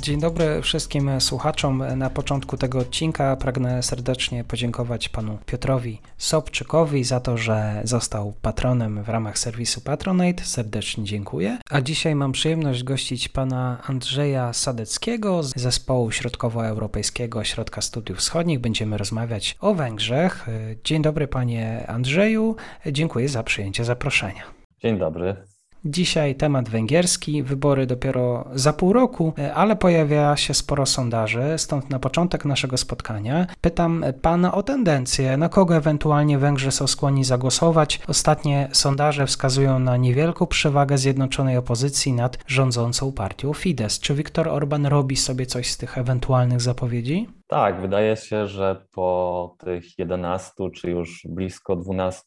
Dzień dobry wszystkim słuchaczom. Na początku tego odcinka pragnę serdecznie podziękować panu Piotrowi Sobczykowi za to, że został patronem w ramach serwisu Patronate. Serdecznie dziękuję. A dzisiaj mam przyjemność gościć pana Andrzeja Sadeckiego z zespołu środkowoeuropejskiego Środka Studiów Wschodnich. Będziemy rozmawiać o Węgrzech. Dzień dobry panie Andrzeju. Dziękuję za przyjęcie zaproszenia. Dzień dobry. Dzisiaj temat węgierski, wybory dopiero za pół roku, ale pojawia się sporo sondaży, stąd na początek naszego spotkania pytam pana o tendencję, na kogo ewentualnie Węgrzy są skłonni zagłosować. Ostatnie sondaże wskazują na niewielką przewagę zjednoczonej opozycji nad rządzącą partią Fidesz. Czy Viktor Orban robi sobie coś z tych ewentualnych zapowiedzi? Tak, wydaje się, że po tych 11 czy już blisko 12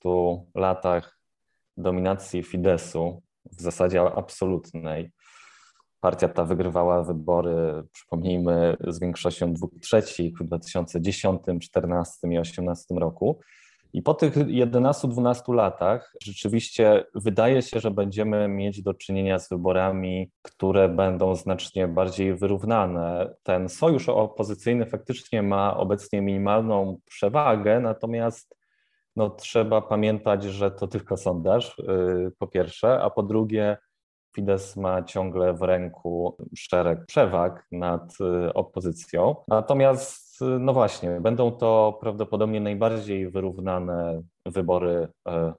latach dominacji Fideszu w zasadzie absolutnej. Partia ta wygrywała wybory, przypomnijmy, z większością dwóch trzecich w 2010, 2014 i 2018 roku. I po tych 11-12 latach rzeczywiście wydaje się, że będziemy mieć do czynienia z wyborami, które będą znacznie bardziej wyrównane. Ten sojusz opozycyjny faktycznie ma obecnie minimalną przewagę, natomiast no, trzeba pamiętać, że to tylko sondaż, y, po pierwsze, a po drugie, Fidesz ma ciągle w ręku szereg przewag nad y, opozycją. Natomiast, y, no właśnie, będą to prawdopodobnie najbardziej wyrównane wybory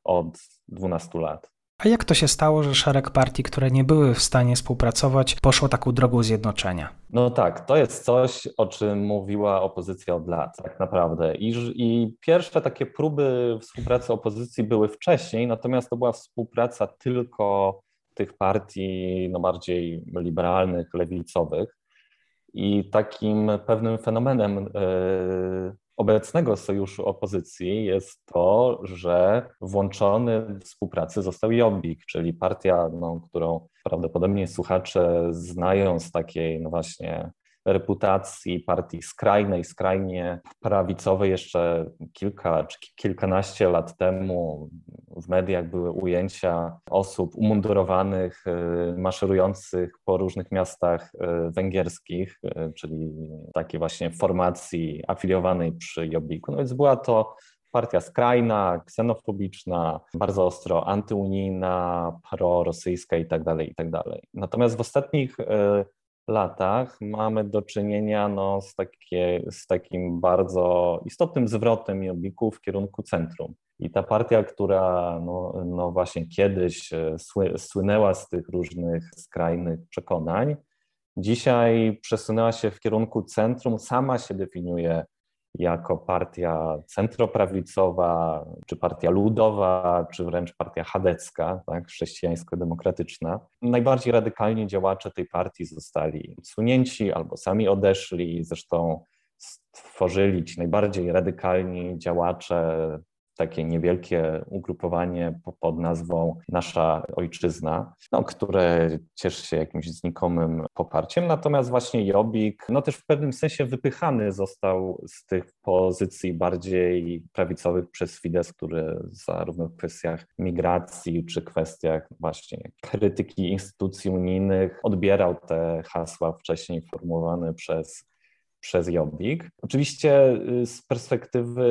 od 12 lat. A jak to się stało, że szereg partii, które nie były w stanie współpracować, poszło taką drogą zjednoczenia? No tak, to jest coś, o czym mówiła opozycja od lat, tak naprawdę. I, I pierwsze takie próby współpracy opozycji były wcześniej, natomiast to była współpraca tylko tych partii no bardziej liberalnych, lewicowych. I takim pewnym fenomenem yy, obecnego sojuszu opozycji jest to, że włączony w współpracę został Jobbik, czyli partia, no, którą prawdopodobnie słuchacze znają z takiej, no właśnie, reputacji partii skrajnej, skrajnie prawicowej jeszcze kilka czy kilkanaście lat temu w mediach były ujęcia osób umundurowanych, y, maszerujących po różnych miastach y, węgierskich, y, czyli takiej właśnie formacji afiliowanej przy Jobbiku. No więc była to partia skrajna, ksenofobiczna, bardzo ostro antyunijna, prorosyjska itd., tak itd. Tak Natomiast w ostatnich latach mamy do czynienia no, z, takie, z takim bardzo istotnym zwrotem Jobbiku w kierunku centrum. I ta partia, która no, no właśnie kiedyś e, sły, słynęła z tych różnych skrajnych przekonań, dzisiaj przesunęła się w kierunku centrum, sama się definiuje jako partia centroprawicowa, czy partia ludowa, czy wręcz partia chadecka, tak, chrześcijańsko-demokratyczna. Najbardziej radykalni działacze tej partii zostali usunięci albo sami odeszli. Zresztą stworzyli ci najbardziej radykalni działacze takie niewielkie ugrupowanie pod nazwą Nasza Ojczyzna, no, które cieszy się jakimś znikomym poparciem. Natomiast właśnie Jobbik, no też w pewnym sensie wypychany został z tych pozycji bardziej prawicowych przez Fidesz, który zarówno w kwestiach migracji czy kwestiach właśnie krytyki instytucji unijnych odbierał te hasła wcześniej formułowane przez przez Jobbik. Oczywiście y, z perspektywy,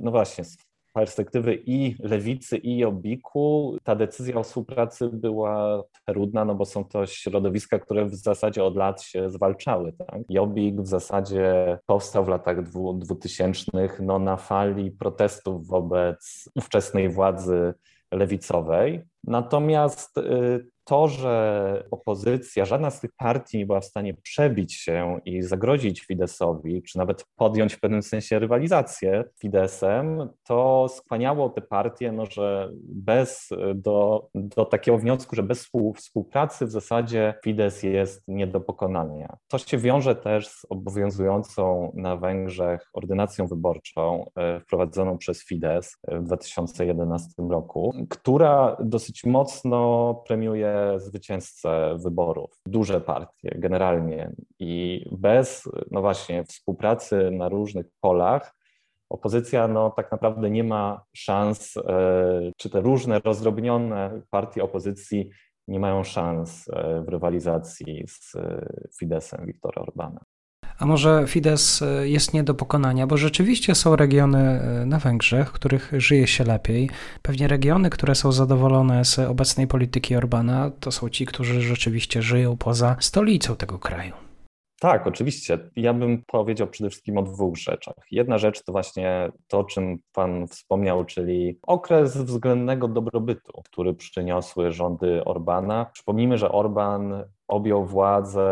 no właśnie, z perspektywy i lewicy, i Jobbiku ta decyzja o współpracy była trudna, no bo są to środowiska, które w zasadzie od lat się zwalczały. Tak? Jobbik w zasadzie powstał w latach dwutysięcznych no, na fali protestów wobec ówczesnej władzy lewicowej. Natomiast y, to, że opozycja, żadna z tych partii nie była w stanie przebić się i zagrozić Fidesowi, czy nawet podjąć w pewnym sensie rywalizację z Fidesem, to skłaniało te partie, no, że bez, do, do takiego wniosku, że bez współpracy w zasadzie Fides jest nie do pokonania. To się wiąże też z obowiązującą na Węgrzech ordynacją wyborczą e, wprowadzoną przez Fidesz w 2011 roku, która dosyć mocno premiuje zwycięzcę wyborów, duże partie generalnie i bez, no właśnie, współpracy na różnych polach, opozycja no, tak naprawdę nie ma szans, e, czy te różne rozdrobnione partie opozycji nie mają szans e, w rywalizacji z e, Fidesem Viktora Orbana. A może Fidesz e, jest nie do pokonania, bo rzeczywiście są regiony e, na Węgrzech, w których żyje się lepiej. Pewnie regiony, które są zadowolone z obecnej polityki Orbana, to są ci, którzy rzeczywiście żyją poza stolicą tego kraju. Tak, oczywiście. Ja bym powiedział przede wszystkim o dwóch rzeczach. Jedna rzecz to właśnie to, o czym Pan wspomniał, czyli okres względnego dobrobytu, który przyniosły rządy Orbana. Przypomnijmy, że Orban objął władzę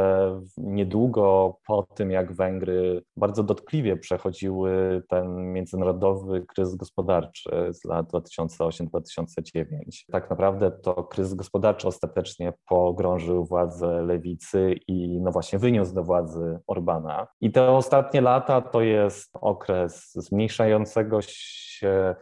niedługo po tym, jak Węgry bardzo dotkliwie przechodziły ten międzynarodowy kryzys gospodarczy z lat 2008-2009. Tak naprawdę to kryzys gospodarczy ostatecznie pogrążył władzę lewicy i no właśnie wyniósł do władzy Orbana. I te ostatnie lata to jest okres zmniejszającego się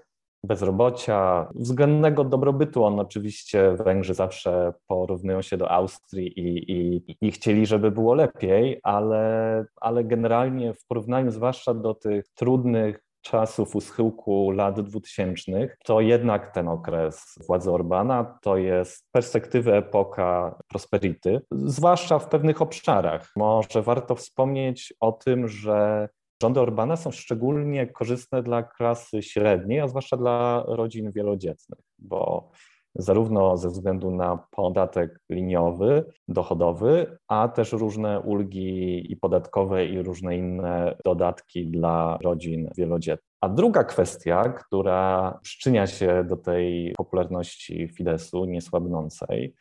bezrobocia, względnego dobrobytu. On oczywiście Węgrzy zawsze porównują się do Austrii i, i, i chcieli, żeby było lepiej, ale, ale generalnie w porównaniu zwłaszcza do tych trudnych czasów u schyłku lat 2000, to jednak ten okres władzy Orbana to jest perspektywy epoka prosperity, zwłaszcza w pewnych obszarach. Może warto wspomnieć o tym, że Rządy Orbana są szczególnie korzystne dla klasy średniej, a zwłaszcza dla rodzin wielodzietnych, bo zarówno ze względu na podatek liniowy, dochodowy, a też różne ulgi i podatkowe i różne inne dodatki dla rodzin wielodzietnych. A druga kwestia, która przyczynia się do tej popularności Fidesu niesłabnącej,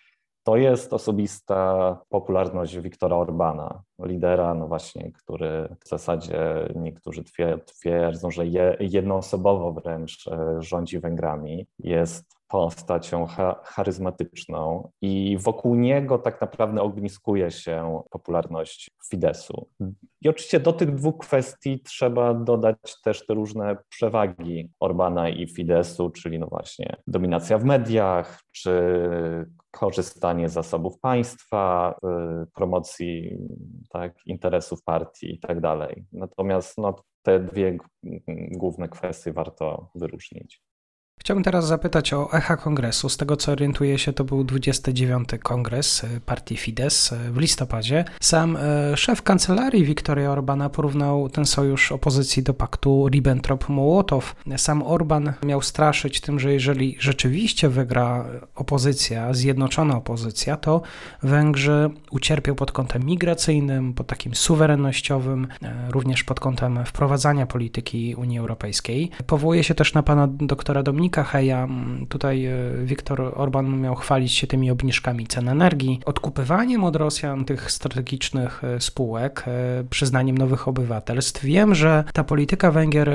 to jest osobista popularność Wiktora Orbana, lidera, no właśnie, który w zasadzie niektórzy twierdzą, że jednoosobowo wręcz e, rządzi Węgrami. Jest postacią charyzmatyczną i wokół niego tak naprawdę ogniskuje się popularność Fidesu. I oczywiście do tych dwóch kwestii trzeba dodać też te różne przewagi Orbana i Fidesu, czyli no właśnie dominacja w mediach, czy korzystanie z zasobów państwa, y, promocji tak, interesów partii i tak dalej. Natomiast no, te dwie główne kwestie warto wyróżnić. Chciałbym teraz zapytać o echa kongresu. Z tego co orientuję się, to był 29. kongres e, partii Fidesz e, w listopadzie. Sam e, szef kancelarii Wiktoria Orbana porównał ten sojusz opozycji do paktu Ribbentrop-Mołotow. Sam Orban miał straszyć tym, że jeżeli rzeczywiście wygra opozycja, zjednoczona opozycja, to Węgrzy ucierpią pod kątem migracyjnym, pod takim suwerennościowym, również pod kątem wprowadzania polityki Unii Europejskiej. Powołuje się też na pana doktora Dominika Heja. Tutaj e, Viktor Orban miał chwalić się tymi obniżkami cen energii, odkupywaniem od Rosjan tych strategicznych e, spółek, e, przyznaniem nowych obywatelstw. Wiem, że ta polityka Węgier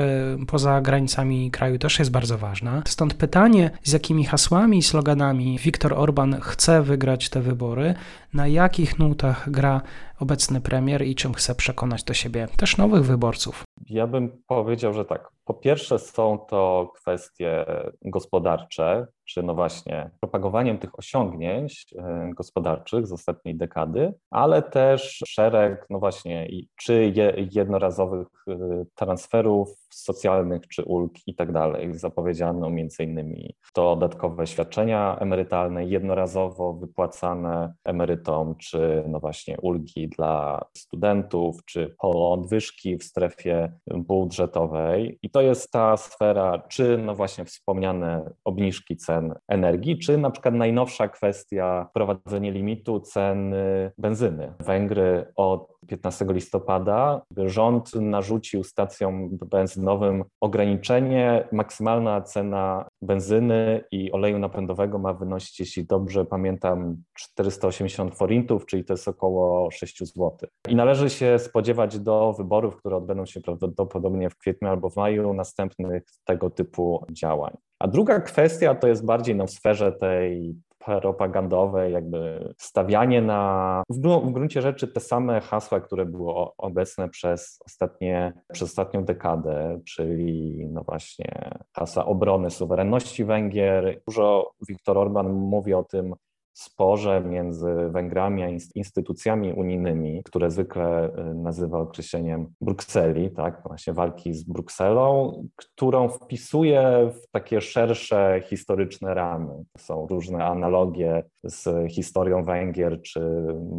poza granicami kraju też jest bardzo ważna. Stąd pytanie, z jakimi hasłami i sloganami Viktor Orban chce wygrać te wybory, na jakich nutach gra obecny premier i czym chce przekonać do siebie też nowych wyborców. Ja bym powiedział, że tak. Po pierwsze, są to kwestie gospodarcze, czy no właśnie propagowaniem tych osiągnięć e, gospodarczych z ostatniej dekady, ale też szereg, no właśnie, czy jednorazowych e, transferów socjalnych, czy ulg i tak. Zapowiedziano innymi to dodatkowe świadczenia emerytalne jednorazowo wypłacane emerytom, czy no właśnie ulgi dla studentów, czy podwyżki w strefie budżetowej. I to jest ta sfera, czy no właśnie wspomniane obniżki cen energii, czy na przykład najnowsza kwestia wprowadzenie limitu cen benzyny. Węgry od 15 listopada rząd narzucił stacjom benzynowym ograniczenie. Maksymalna cena benzyny i oleju napędowego ma wynosić, jeśli dobrze pamiętam, 480 forintów, czyli to jest około 6 zł. I należy się spodziewać do wyborów, które odbędą się prawdopodobnie w kwietniu albo w maju, następnych tego typu działań. A druga kwestia to jest bardziej no, w sferze tej propagandowe, jakby stawianie na w, w gruncie rzeczy te same hasła, które były obecne przez, ostatnie, przez ostatnią dekadę, czyli no właśnie hasła obrony suwerenności Węgier. Dużo Viktor Orban mówi o tym, sporze między Węgrami a instytucjami unijnymi, które zwykle y, nazywa określeniem Brukseli, tak, właśnie walki z Brukselą, którą wpisuje w takie szersze historyczne ramy. Są różne analogie z historią Węgier, czy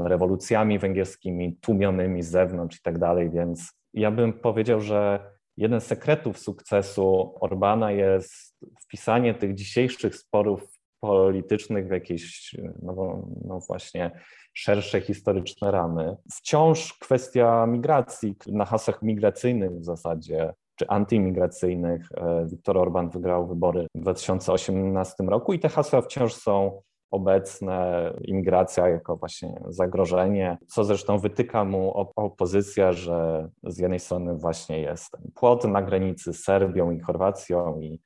rewolucjami węgierskimi tłumionymi z zewnątrz i tak dalej, więc ja bym powiedział, że jeden z sekretów sukcesu Orbana jest wpisanie tych dzisiejszych sporów politycznych w jakieś, no, no właśnie, szersze historyczne ramy. Wciąż kwestia migracji, na hasłach migracyjnych w zasadzie, czy antyimigracyjnych. E, Viktor Orban wygrał wybory w 2018 roku i te hasła wciąż są obecne, imigracja jako właśnie zagrożenie, co zresztą wytyka mu opozycja, że z jednej strony właśnie jest płot na granicy z Serbią i Chorwacją i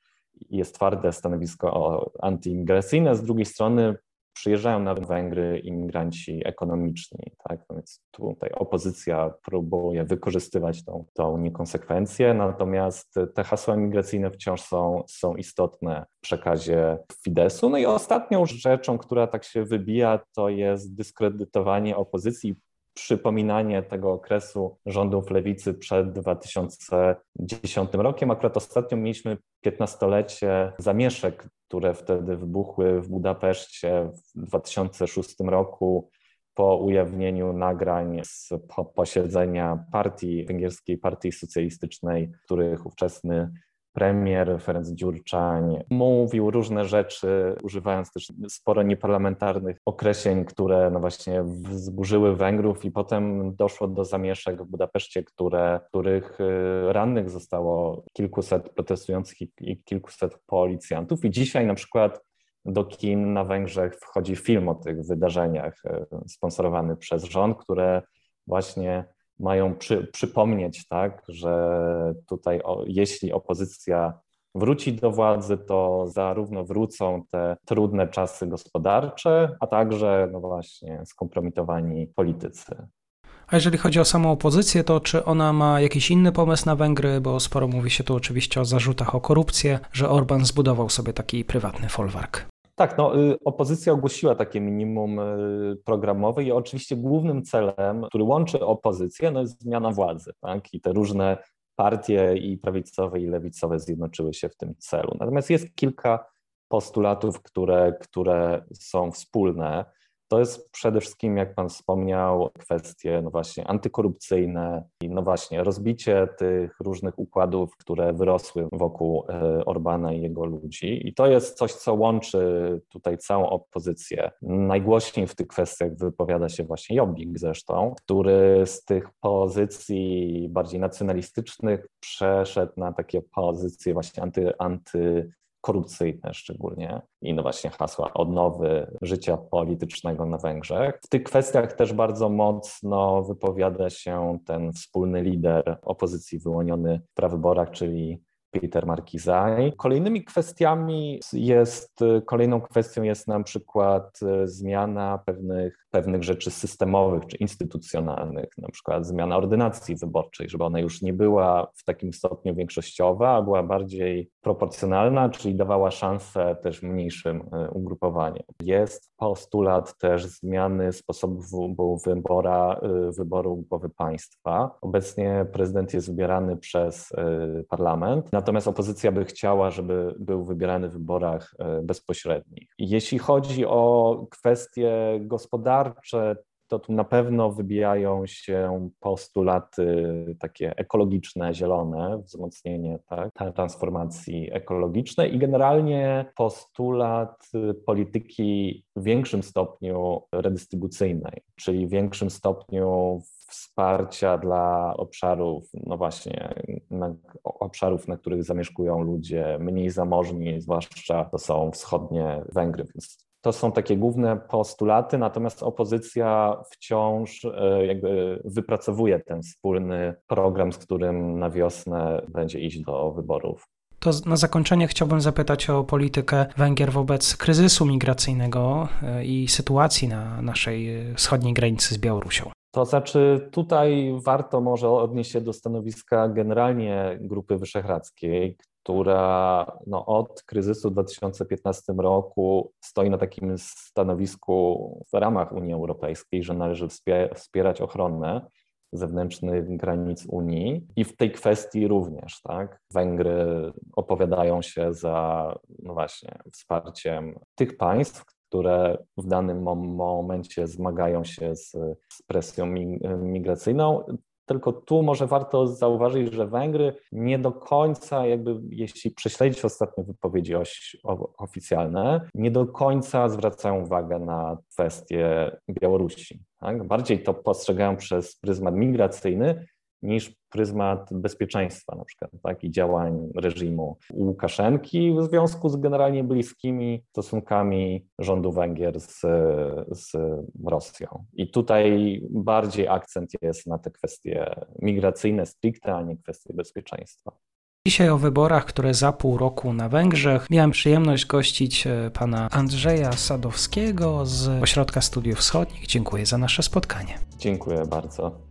jest twarde stanowisko antyimigracyjne, z drugiej strony przyjeżdżają na Węgry imigranci ekonomiczni, tak? No więc tutaj opozycja próbuje wykorzystywać tą, tą niekonsekwencję, natomiast te hasła migracyjne wciąż są, są istotne w przekazie Fidesu. No i ostatnią rzeczą, która tak się wybija, to jest dyskredytowanie opozycji przypominanie tego okresu rządów lewicy przed 2010 rokiem. Akurat ostatnio mieliśmy 15-lecie zamieszek, które wtedy wybuchły w Budapeszcie w 2006 roku po ujawnieniu nagrań z posiedzenia partii, węgierskiej partii socjalistycznej, których ówczesny premier Ferenc Dziurczań mówił różne rzeczy, używając też sporo nieparlamentarnych określeń, które no właśnie wzburzyły Węgrów i potem doszło do zamieszek w Budapeszcie, które, których y, rannych zostało kilkuset protestujących i, kilkuset policjantów. I dzisiaj na przykład do kin na Węgrzech wchodzi film o tych wydarzeniach y, sponsorowany przez rząd, które właśnie mają przy, przypomnieć, tak, że tutaj o, jeśli opozycja wróci do władzy, to zarówno wrócą te trudne czasy gospodarcze, a także no właśnie skompromitowani politycy. A jeżeli chodzi o samą opozycję, to czy ona ma jakiś inny pomysł na Węgry? Bo sporo mówi się tu oczywiście o zarzutach o korupcję, że Orban zbudował sobie taki prywatny folwark. Tak, no, y, opozycja ogłosiła takie minimum y, programowe i oczywiście głównym celem, który łączy opozycję, no jest zmiana władzy. Tak? I te różne partie i prawicowe i lewicowe zjednoczyły się w tym celu. Natomiast jest kilka postulatów, które, które są wspólne. To jest przede wszystkim, jak Pan wspomniał, kwestie no właśnie antykorupcyjne i no właśnie rozbicie tych różnych układów, które wyrosły wokół e, Orbana i jego ludzi. I to jest coś, co łączy tutaj całą opozycję. Najgłośniej w tych kwestiach wypowiada się właśnie Jobbik zresztą, który z tych pozycji bardziej nacjonalistycznych przeszedł na takie pozycje właśnie anty, anty korupcyjne szczególnie i no właśnie hasła odnowy życia politycznego na Węgrzech. W tych kwestiach też bardzo mocno wypowiada się ten wspólny lider opozycji wyłoniony w prawyborach, czyli Peter Markizaj. Kolejnymi kwestiami jest, kolejną kwestią jest na przykład zmiana pewnych, pewnych rzeczy systemowych czy instytucjonalnych, na przykład zmiana ordynacji wyborczej, żeby ona już nie była w takim stopniu większościowa, a była bardziej proporcjonalna, czyli dawała szansę też mniejszym e, ugrupowaniom. Jest postulat też zmiany sposobu wybora, e, wyboru głowy państwa. Obecnie prezydent jest wybierany przez e, parlament, natomiast opozycja by chciała, żeby był wybierany w wyborach bezpośrednich. Jeśli chodzi o kwestie gospodarcze, to tu na pewno wybijają się postulaty takie ekologiczne, zielone, wzmocnienie tak, transformacji ekologicznej i generalnie postulat polityki w większym stopniu redystrybucyjnej, czyli w większym stopniu wsparcia dla obszarów, no właśnie, na, obszarów, na których zamieszkują ludzie mniej zamożni, zwłaszcza to są wschodnie Węgry, więc to są takie główne postulaty, natomiast opozycja wciąż e, jakby wypracowuje ten wspólny program, z którym na wiosnę będzie iść do wyborów. To na zakończenie chciałbym zapytać o politykę Węgier wobec kryzysu migracyjnego e, i sytuacji na naszej e, wschodniej granicy z Białorusią. To znaczy, tutaj warto może odnieść się do stanowiska generalnie Grupy Wyszehradzkiej, która no, od kryzysu w 2015 roku stoi na takim stanowisku w ramach Unii Europejskiej, że należy wspierać ochronę zewnętrznych granic Unii i w tej kwestii również, tak? Węgry opowiadają się za, no właśnie, wsparciem tych państw, które w danym momencie zmagają się z, z presją migracyjną. Tylko tu może warto zauważyć, że Węgry nie do końca, jakby jeśli prześledzić ostatnie wypowiedzi oficjalne, nie do końca zwracają uwagę na kwestie Białorusi. Tak? Bardziej to postrzegają przez pryzmat migracyjny, niż pryzmat bezpieczeństwa na przykład tak, i działań reżimu Łukaszenki w związku z generalnie bliskimi stosunkami rządu Węgier z, z Rosją. I tutaj bardziej akcent jest na te kwestie migracyjne stricte, a nie kwestie bezpieczeństwa. Dzisiaj o wyborach, które za pół roku na Węgrzech. Miałem przyjemność gościć e, pana Andrzeja Sadowskiego z Ośrodka Studiów Wschodnich. Dziękuję za nasze spotkanie. Dziękuję bardzo.